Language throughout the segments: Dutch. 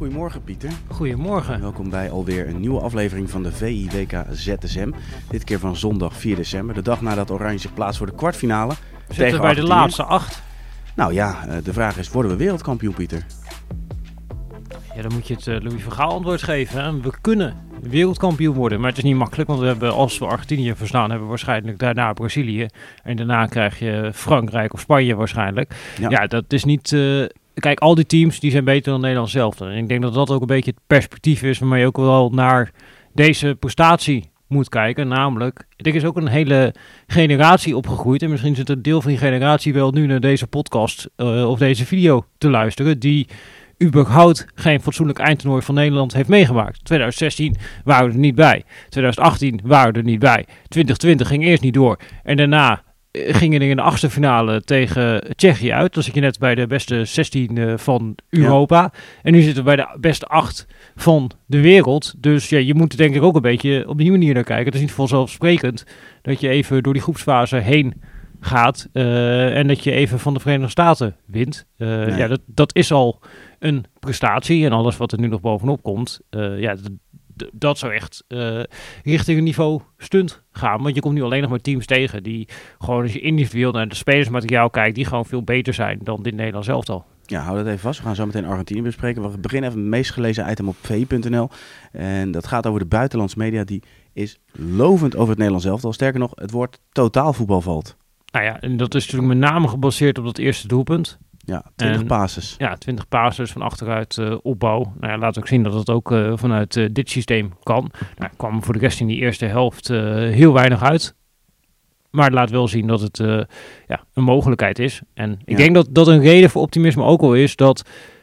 Goedemorgen Pieter. Goedemorgen. Welkom bij alweer een nieuwe aflevering van de VIWK ZSM. Dit keer van zondag 4 december, de dag nadat Oranje zich plaatst voor de kwartfinale. We zitten bij de laatste acht. Nou ja, eh, de vraag is, worden we wereldkampioen Pieter? Ja, dan moet je het eh, Louis van Gaal antwoord geven. Hè. We kunnen wereldkampioen worden, maar het is niet makkelijk. Want we hebben, als we Argentinië verslaan, hebben we waarschijnlijk daarna Brazilië. En daarna krijg je Frankrijk of Spanje waarschijnlijk. Ja. Ja, dat is niet... eh, kijk, al die teams die zijn beter dan Nederland zelf. En ik denk dat dat ook een beetje het perspectief is waarmee je ook wel naar deze prestatie moet kijken. Namelijk, er is ook een hele generatie opgegroeid. En misschien zit een deel van die generatie wel nu naar deze podcast eh, of deze video te luisteren. Die überhaupt geen fatsoenlijk eindtoernooi van Nederland heeft meegemaakt. 2016 waren we er niet bij. 2018 waren we er niet bij. 2020 ging eerst niet door. En daarna gingen er in de achtste finale tegen Tsjechië uit. Dan zit je net bij de beste 16 eh, van Europa. En nu zitten we bij de beste 8 van de wereld. Dus ja, je moet er denk ik ook een beetje op die manier naar kijken. Het is niet vanzelfsprekend dat je even door die groepsfase heen gaat. eh, en dat je even van de Verenigde Staten wint. Eh, Nee. Ja, dat, dat is al een prestatie. En alles wat er nu nog bovenop komt, eh, ja, dat zou echt eh, richting een niveau stunt gaan. Want je komt nu alleen nog maar teams tegen die gewoon als je individueel naar de spelersmateriaal kijkt, die gewoon veel beter zijn dan dit Nederlands elftal. Ja, hou dat even vast. We gaan zo meteen Argentinië bespreken. We beginnen even met het meest gelezen item op vi.nl. En dat gaat over de buitenlandse media. Die is lovend over het Nederlands elftal. Sterker nog, het woord totaalvoetbal valt. Nou ja, en dat is natuurlijk met name gebaseerd op dat eerste doelpunt. Ja, 20 En- passes. Ja, 20 passes van achteruit eh, opbouw. Nou ja, laat ook zien dat het ook eh, vanuit eh, dit systeem kan. Nou, kwam voor de rest in die eerste helft heel weinig uit. Maar het laat wel zien dat het ja, een mogelijkheid is. En ik Ja. denk dat dat een reden voor optimisme ook al is dat...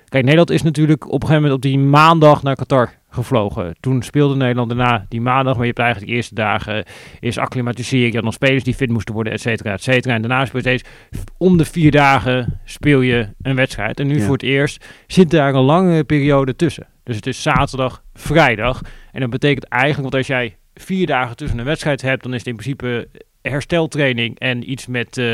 Kijk, Nederland is natuurlijk op een gegeven moment op die maandag naar Qatar gevlogen. Toen speelde Nederland daarna die maandag, maar je hebt eigenlijk de eerste dagen is acclimatiseren. Je had nog spelers die fit moesten worden, et cetera, et cetera. En daarna speel je steeds om de vier dagen speel je een wedstrijd. En nu Ja. voor het eerst zit daar een lange periode tussen. Dus het is zaterdag, vrijdag. En dat betekent eigenlijk, want als jij vier dagen tussen een wedstrijd hebt, dan is het in principe hersteltraining en iets met eh,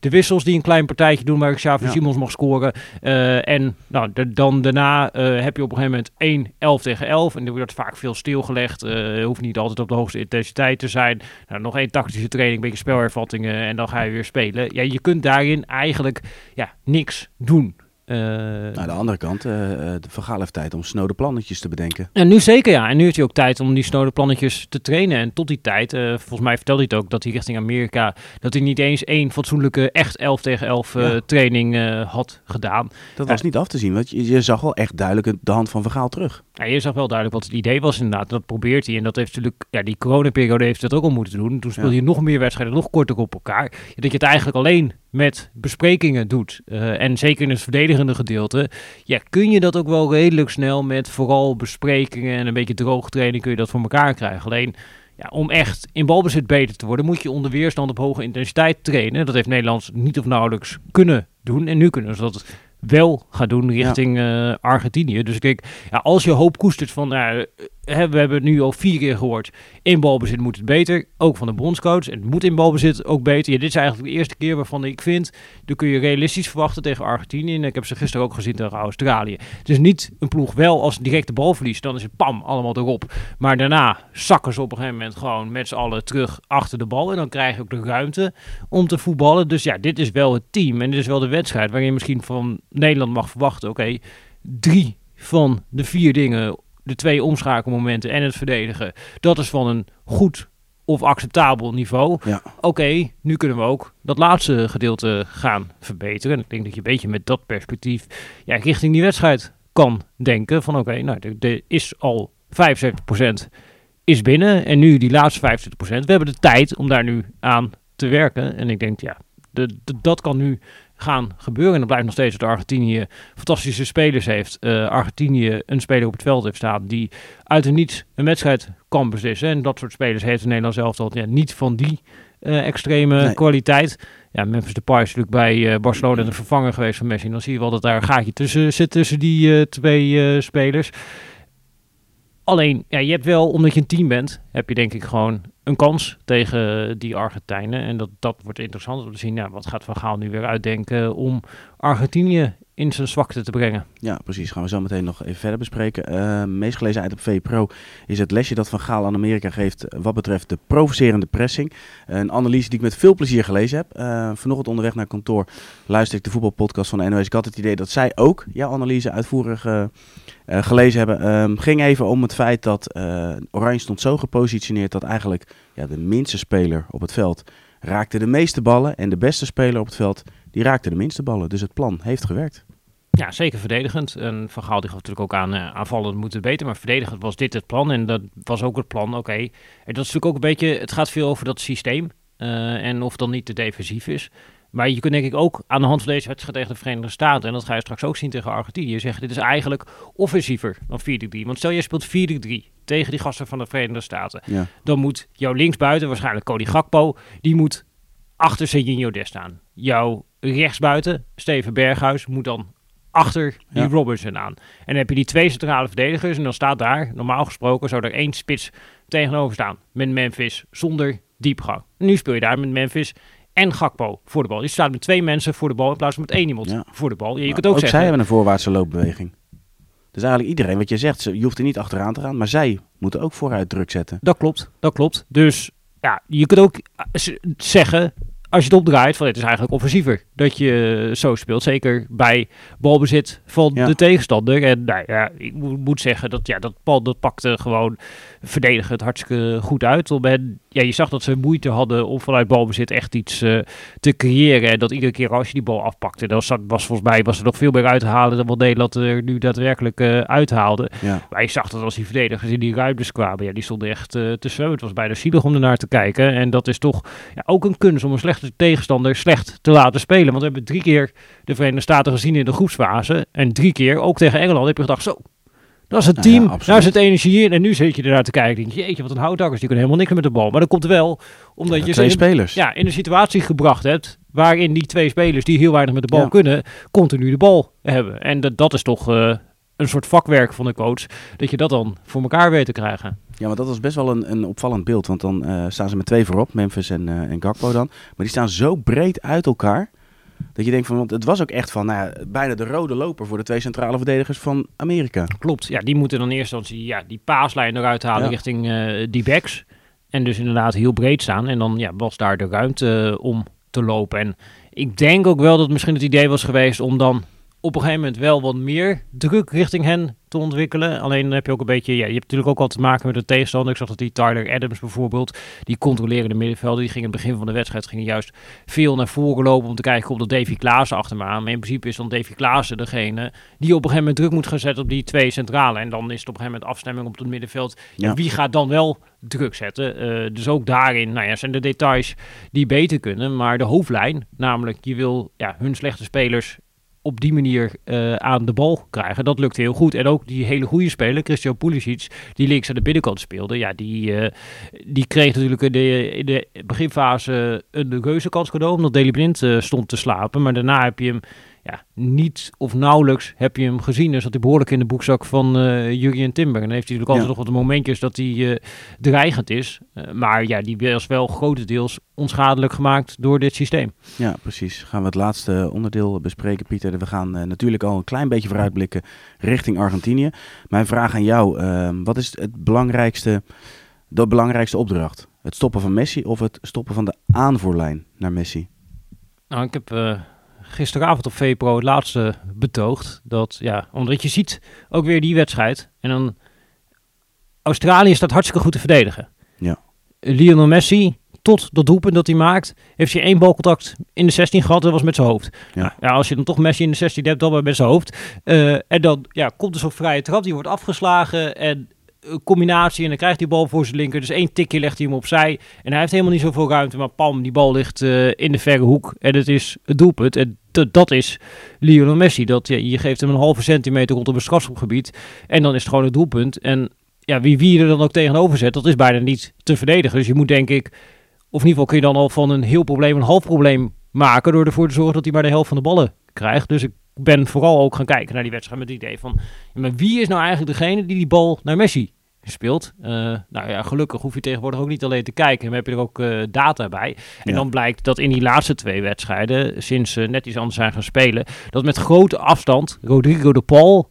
de wissels die een klein partijtje doen waar Xavi Ja. Simons mag scoren. Eh, en nou, de- dan daarna eh, heb je op een gegeven moment 1 11 tegen 11 en dan wordt vaak veel stilgelegd. Hoeft niet altijd op de hoogste intensiteit te zijn. Nou, nog één tactische training, een beetje spelhervattingen en dan ga je weer spelen. Ja, je kunt daarin eigenlijk ja, niks doen. Nou, aan de andere kant, eh eh, de Van Gaal heeft tijd om snode plannetjes te bedenken. en nu zeker ja. En nu heeft hij ook tijd om die snode plannetjes te trainen. En tot die tijd, volgens mij vertelde hij het ook, dat hij richting Amerika, dat hij niet eens één fatsoenlijke echt 11 tegen 11 eh, Ja. training had gedaan. Dat was niet af te zien, want je, je zag wel echt duidelijk de hand van Van Gaal terug. Ja, je zag wel duidelijk wat het idee was inderdaad. Dat probeert hij. En dat heeft natuurlijk, ja, die coronaperiode heeft dat ook al moeten doen. Toen speelde Ja. je nog meer wedstrijden, nog korter op elkaar. Dat je het eigenlijk alleen met besprekingen doet. Eh, en zeker in het verdedigende gedeelte. Ja, kun je dat ook wel redelijk snel met vooral besprekingen en een beetje droogtraining kun je dat voor elkaar krijgen. Alleen, ja, om echt in balbezit beter te worden, moet je onder weerstand op hoge intensiteit trainen. Dat heeft Nederland niet of nauwelijks kunnen doen. En nu kunnen ze dat wel gaan doen richting eh, Argentinië. Dus ik denk, ja, als je hoop koestert van, eh, we hebben het nu al vier keer gehoord, in balbezit moet het beter, ook van de bondscoach. Het moet in balbezit ook beter. Ja, dit is eigenlijk de eerste keer waarvan ik vind, dan kun je realistisch verwachten tegen Argentinië. En ik heb ze gisteren ook gezien tegen Australië. Het is niet een ploeg wel als direct de bal verliest, dan is het pam, allemaal erop. Maar daarna zakken ze op een gegeven moment gewoon met z'n allen terug achter de bal. En dan krijg je ook de ruimte om te voetballen. Dus ja, dit is wel het team en dit is wel de wedstrijd waarin je misschien van Nederland mag verwachten, oké, drie van de vier dingen, de twee omschakelmomenten en het verdedigen, dat is van een goed of acceptabel niveau. Ja. Oké, nu kunnen we ook dat laatste gedeelte gaan verbeteren. En ik denk dat je een beetje met dat perspectief ja, richting die wedstrijd kan denken van oké, nou, er, er is al 75% is binnen en nu die laatste 25%. We hebben de tijd om daar nu aan te werken. En ik denk, ja, de, de- dat kan nu gaan gebeuren. En dat blijft nog steeds dat Argentinië fantastische spelers heeft. Uh, Argentinië een speler op het veld heeft staan die uit en niets een wedstrijd kan beslissen. En dat soort spelers heeft Nederland zelf al ja, niet van die uh, extreme nee. kwaliteit. Ja, Memphis Depay is natuurlijk bij uh, Barcelona de vervanger geweest van Messi. En dan zie je wel dat daar een gaatje tussen zit tussen die twee spelers. Alleen, ja, je hebt wel, omdat je een team bent, heb je denk ik gewoon een kans tegen die Argentijnen. En dat, dat wordt interessant om te zien, ja, wat gaat Van Gaal nu weer uitdenken om Argentinië in zijn zwakte te brengen. Ja, precies. Gaan we zo meteen nog even verder bespreken. Uh, meest gelezen uit op VPRO is het lesje dat Van Gaal aan Amerika geeft wat betreft de provocerende pressing. Een analyse die ik met veel plezier gelezen heb. Uh, vanochtend onderweg naar kantoor luister ik de voetbalpodcast van de NOS. Ik had het idee dat zij ook jouw analyse uitvoerig gelezen hebben. Um, ging even om het feit dat Oranje stond zo gepositioneerd dat eigenlijk ja, de minste speler op het veld raakte de meeste ballen. En de beste speler op het veld die raakte de minste ballen. Dus het plan heeft gewerkt. Ja, zeker verdedigend. En Van Gaal die gaf natuurlijk ook aan uh, aanvallen moeten beter. Maar verdedigend was dit het plan. En dat was ook het plan. Oké. En dat is natuurlijk ook een beetje... Het gaat veel over dat systeem. Uh, en of dan niet te defensief is. Maar je kunt denk ik ook aan de hand van deze wedstrijd tegen de Verenigde Staten... en dat ga je straks ook zien tegen Argentinië... zeggen dit is eigenlijk offensiever dan 4-3. Want stel je speelt 4-3 tegen die gasten van de Verenigde Staten... Ja. dan moet jouw linksbuiten, waarschijnlijk Cody Gakpo... die moet achter Serginho Dest staan. Jouw rechtsbuiten, Steven Berghuis, moet dan achter die ja. Robertson aan. En dan heb je die twee centrale verdedigers en dan staat daar, normaal gesproken, zou er één spits tegenover staan. Met Memphis, zonder diepgang. Nu speel je daar met Memphis en Gakpo voor de bal. Je staat met twee mensen voor de bal in plaats van met één iemand ja. voor de bal. Ja, je kunt ook, ook zeggen, zij hebben een voorwaartse loopbeweging. Dus eigenlijk iedereen, wat je zegt, je hoeft er niet achteraan te gaan, maar zij moeten ook vooruit druk zetten. Dat klopt, dat klopt. Dus ja, je kunt ook zeggen, als je het opdraait, van het is eigenlijk offensiever dat je zo speelt. Zeker bij balbezit van ja. de tegenstander. En nou ja, ik moet zeggen dat ja, dat dat pakte gewoon verdedigen het hartstikke goed uit. Om hen, ja, je zag dat ze moeite hadden om vanuit balbezit echt iets uh, te creëren. En dat iedere keer als je die bal afpakte, dan was, was volgens mij was er nog veel meer uit te halen dan wat Nederland er nu daadwerkelijk uh, uithaalde. Ja. Maar je zag dat als die verdedigers in die ruimtes kwamen, ja, die stonden echt uh, te zwemmen. Het was bijna zielig om ernaar te kijken. En dat is toch ja, ook een kunst om een slechte tegenstander slecht te laten spelen. Want we hebben drie keer de Verenigde Staten gezien in de groepsfase. En drie keer, ook tegen Engeland, heb je gedacht, zo, dat is het team, ja, daar zit energie in. En nu zit je ernaar te kijken. Denk je, jeetje, wat een houtdakkers, die kunnen helemaal niks met de bal. Maar dat komt wel omdat Ja, je twee ze in, spelers. ja, in een situatie gebracht hebt... waarin die twee spelers die heel weinig met de bal Ja. kunnen... continu de bal hebben. En dat, dat is toch eh, een soort vakwerk van de coach... dat je dat dan voor elkaar weet te krijgen. Ja, maar dat was best wel een, een opvallend beeld. Want dan eh, staan ze met twee voorop, Memphis en, eh, en Gakpo dan. Maar die staan zo breed uit elkaar. Dat je denkt van, want het was ook echt van nou ja, bijna de rode loper voor de twee centrale verdedigers van Amerika. Klopt, ja, die moeten dan eerste instantie ja, die paaslijn eruit halen Ja. richting eh, die backs. En dus inderdaad heel breed staan. En dan ja, was daar de ruimte om te lopen. En ik denk ook wel dat misschien het idee was geweest om dan op een gegeven moment wel wat meer druk richting hen te ontwikkelen. Alleen dan heb je ook een beetje, ja, je hebt natuurlijk ook al te maken met de tegenstander. Ik zag dat die Tyler Adams bijvoorbeeld, die controlerende middenvelder, die ging in het begin van de wedstrijd ging juist veel naar voren lopen om te kijken komt dat Davy Klaassen achter me aan. Maar in principe is dan Davy Klaassen degene die op een gegeven moment druk moet gaan zetten op die twee centrale. En dan is het op een gegeven moment afstemming op het middenveld. Ja. Wie gaat dan wel druk zetten? Eh, dus ook daarin nou ja, zijn de details die beter kunnen. Maar de hoofdlijn, namelijk je wil ja, hun slechte spelers op die manier eh, aan de bal krijgen. Dat lukte heel goed. En ook die hele goede speler, Christian Pulisic, die links aan de binnenkant speelde. Ja, die, eh, die kreeg natuurlijk in de, in de beginfase een reuzenkans cadeau, omdat Daley Blind eh, stond te slapen. Maar daarna heb je hem ja, niet of nauwelijks heb je hem gezien. Dus zat hij behoorlijk in de boekzak van Jurgen Timber. En dan heeft hij natuurlijk altijd Ja. nog wat momentjes dat hij eh, dreigend is. Eh, maar ja, die was wel grotendeels onschadelijk gemaakt door dit systeem. Ja, precies. Gaan we het laatste onderdeel bespreken, Pieter. We gaan natuurlijk al een klein beetje vooruitblikken richting Argentinië. Mijn vraag aan jou, ehm, wat is het belangrijkste, de belangrijkste opdracht? Het stoppen van Messi of het stoppen van de aanvoerlijn naar Messi? Nou, ik heb gisteravond op VPRO het laatste betoogd. Dat, ja, omdat je ziet ook weer die wedstrijd. En dan... Australië staat hartstikke goed te verdedigen. Ja. Lionel Messi, tot dat doelpunt dat hij maakt, heeft hij één balcontact in de 16 gehad. Dat was met zijn hoofd. Ja. Nou, ja, als je dan toch Messi in de 16 hebt, dan maar met zijn hoofd. Eh, en dan ja, komt er zo'n vrije trap, die wordt afgeslagen. En eh, combinatie en dan krijgt hij bal voor zijn linker. Dus één tikje legt hij hem opzij. En hij heeft helemaal niet zoveel ruimte. Maar pam, die bal ligt uh, in de verre hoek. En het is het doelpunt. En dat is Lionel Messi. Dat, je geeft hem een halve centimeter rondom het strafschopgebied. En dan is het gewoon het doelpunt. En ja, wie, wie er dan ook tegenover zet, dat is bijna niet te verdedigen. Dus je moet denk ik, of in ieder geval kun je dan al van een heel probleem een half probleem maken. Door ervoor te zorgen dat hij maar de helft van de ballen krijgt. Dus ik ben vooral ook gaan kijken naar die wedstrijd met het idee van... maar wie is nou eigenlijk degene die die bal naar Messi speelt? Uh, nou ja, gelukkig hoef je tegenwoordig ook niet alleen te kijken. Dan heb je er ook uh, data bij. En dan blijkt dat in die laatste twee wedstrijden, sinds uh, net iets anders zijn gaan spelen... dat met grote afstand Rodrigo de Paul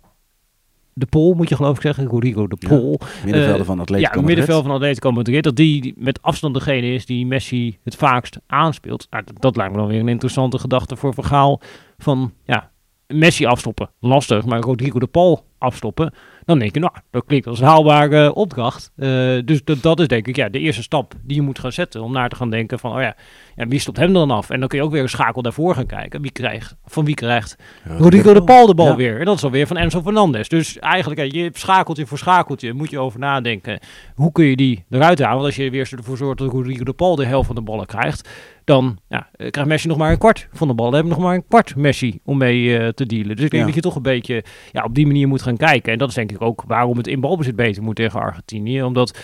de Pol, moet je geloof ik zeggen. Rodrigo de Pol. Ja, middenvelder van Atletico Ja, middenvelder van Atletico Madrid. Dat die met afstand degene is die Messi het vaakst aanspeelt. Nou, dat, dat, lijkt me dan weer een interessante gedachte voor verhaal van... Ja, Messi afstoppen, lastig. Maar Rodrigo de Paul afstoppen, dan denk je, nou, dat klinkt als een haalbare opdracht. Uh, dus dat, dat is denk ik ja, de eerste stap die je moet gaan zetten. Om naar te gaan denken van, oh ja, ja, wie stopt hem dan af? En dan kun je ook weer een schakel daarvoor gaan kijken. Wie krijgt, van wie krijgt Rodrigo de Paul de bal weer? En dat is alweer van Enzo Fernandez. Dus eigenlijk, je schakeltje voor schakeltje moet je over nadenken. Hoe kun je die eruit halen? Want als je weer ervoor zorgt dat Rodrigo de Paul de helft van de ballen krijgt, dan ja, eh, krijgt Messi nog maar een kwart van de bal. Dan hebben we nog maar een kwart Messi om mee uh, te dealen. Dus ik denk dat je toch een beetje ja, op die manier moet gaan kijken. En dat is denk ik ook waarom het in balbezit beter moet tegen Argentinië. Omdat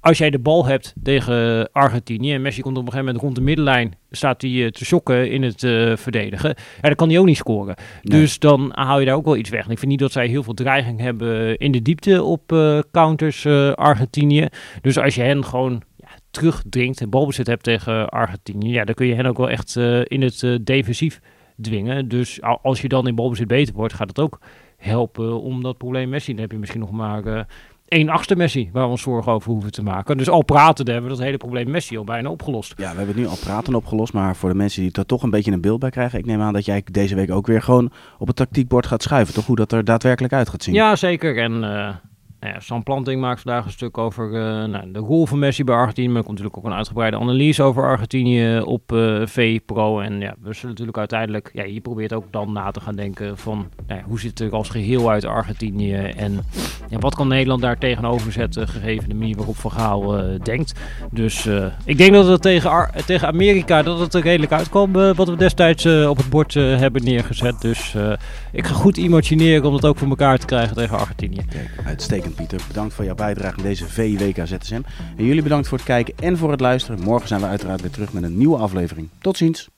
als jij de bal hebt tegen Argentinië en Messi komt op een gegeven moment rond de middenlijn, staat hij uh, te shocken in het uh, verdedigen. Ja, dan kan hij ook niet scoren. Nee. Dus dan haal je daar ook wel iets weg. En ik vind niet dat zij heel veel dreiging hebben in de diepte op uh, counters Argentinië. Dus als je hen gewoon terugdringt en balbezit hebt tegen Argentinië, ja, dan kun je hen ook wel echt in het defensief dwingen. Dus als je dan in balbezit beter wordt, gaat het ook helpen om dat probleem Messi. Dan heb je misschien nog maar uh, één achtste Messi waar we ons zorgen over hoeven te maken. Dus al praten hebben we dat hele probleem Messi al bijna opgelost. Ja, we hebben het nu al praten opgelost, maar voor de mensen die er toch een beetje een beeld bij krijgen, ik neem aan dat jij deze week ook weer gewoon op het tactiekbord gaat schuiven, toch? Hoe dat er daadwerkelijk uit gaat zien. Ja, zeker. En uh, nou Sam Planting maakt vandaag een stuk over uh, nou, de rol van Messi bij Argentinië. Maar er komt natuurlijk ook een uitgebreide analyse over Argentinië op uh, V-Pro. En ja, we zullen natuurlijk uiteindelijk... Ja, je probeert ook dan na te gaan denken van... Nou hoe ziet het er als geheel uit Argentinië? En ja, wat kan Nederland daar tegenover zetten... gegeven de manier waarop Van uh, denkt. Dus ik denk dat het tegen, tegen Amerika... dat het er redelijk uitkwam... wat we destijds op het bord hebben neergezet. Dus ik ga goed imagineren om het ook voor elkaar te krijgen tegen Argentinië. Uitstekend. Pieter. Bedankt voor jouw bijdrage in deze VWK ZSM. En jullie bedankt voor het kijken en voor het luisteren. Morgen zijn we uiteraard weer terug met een nieuwe aflevering. Tot ziens.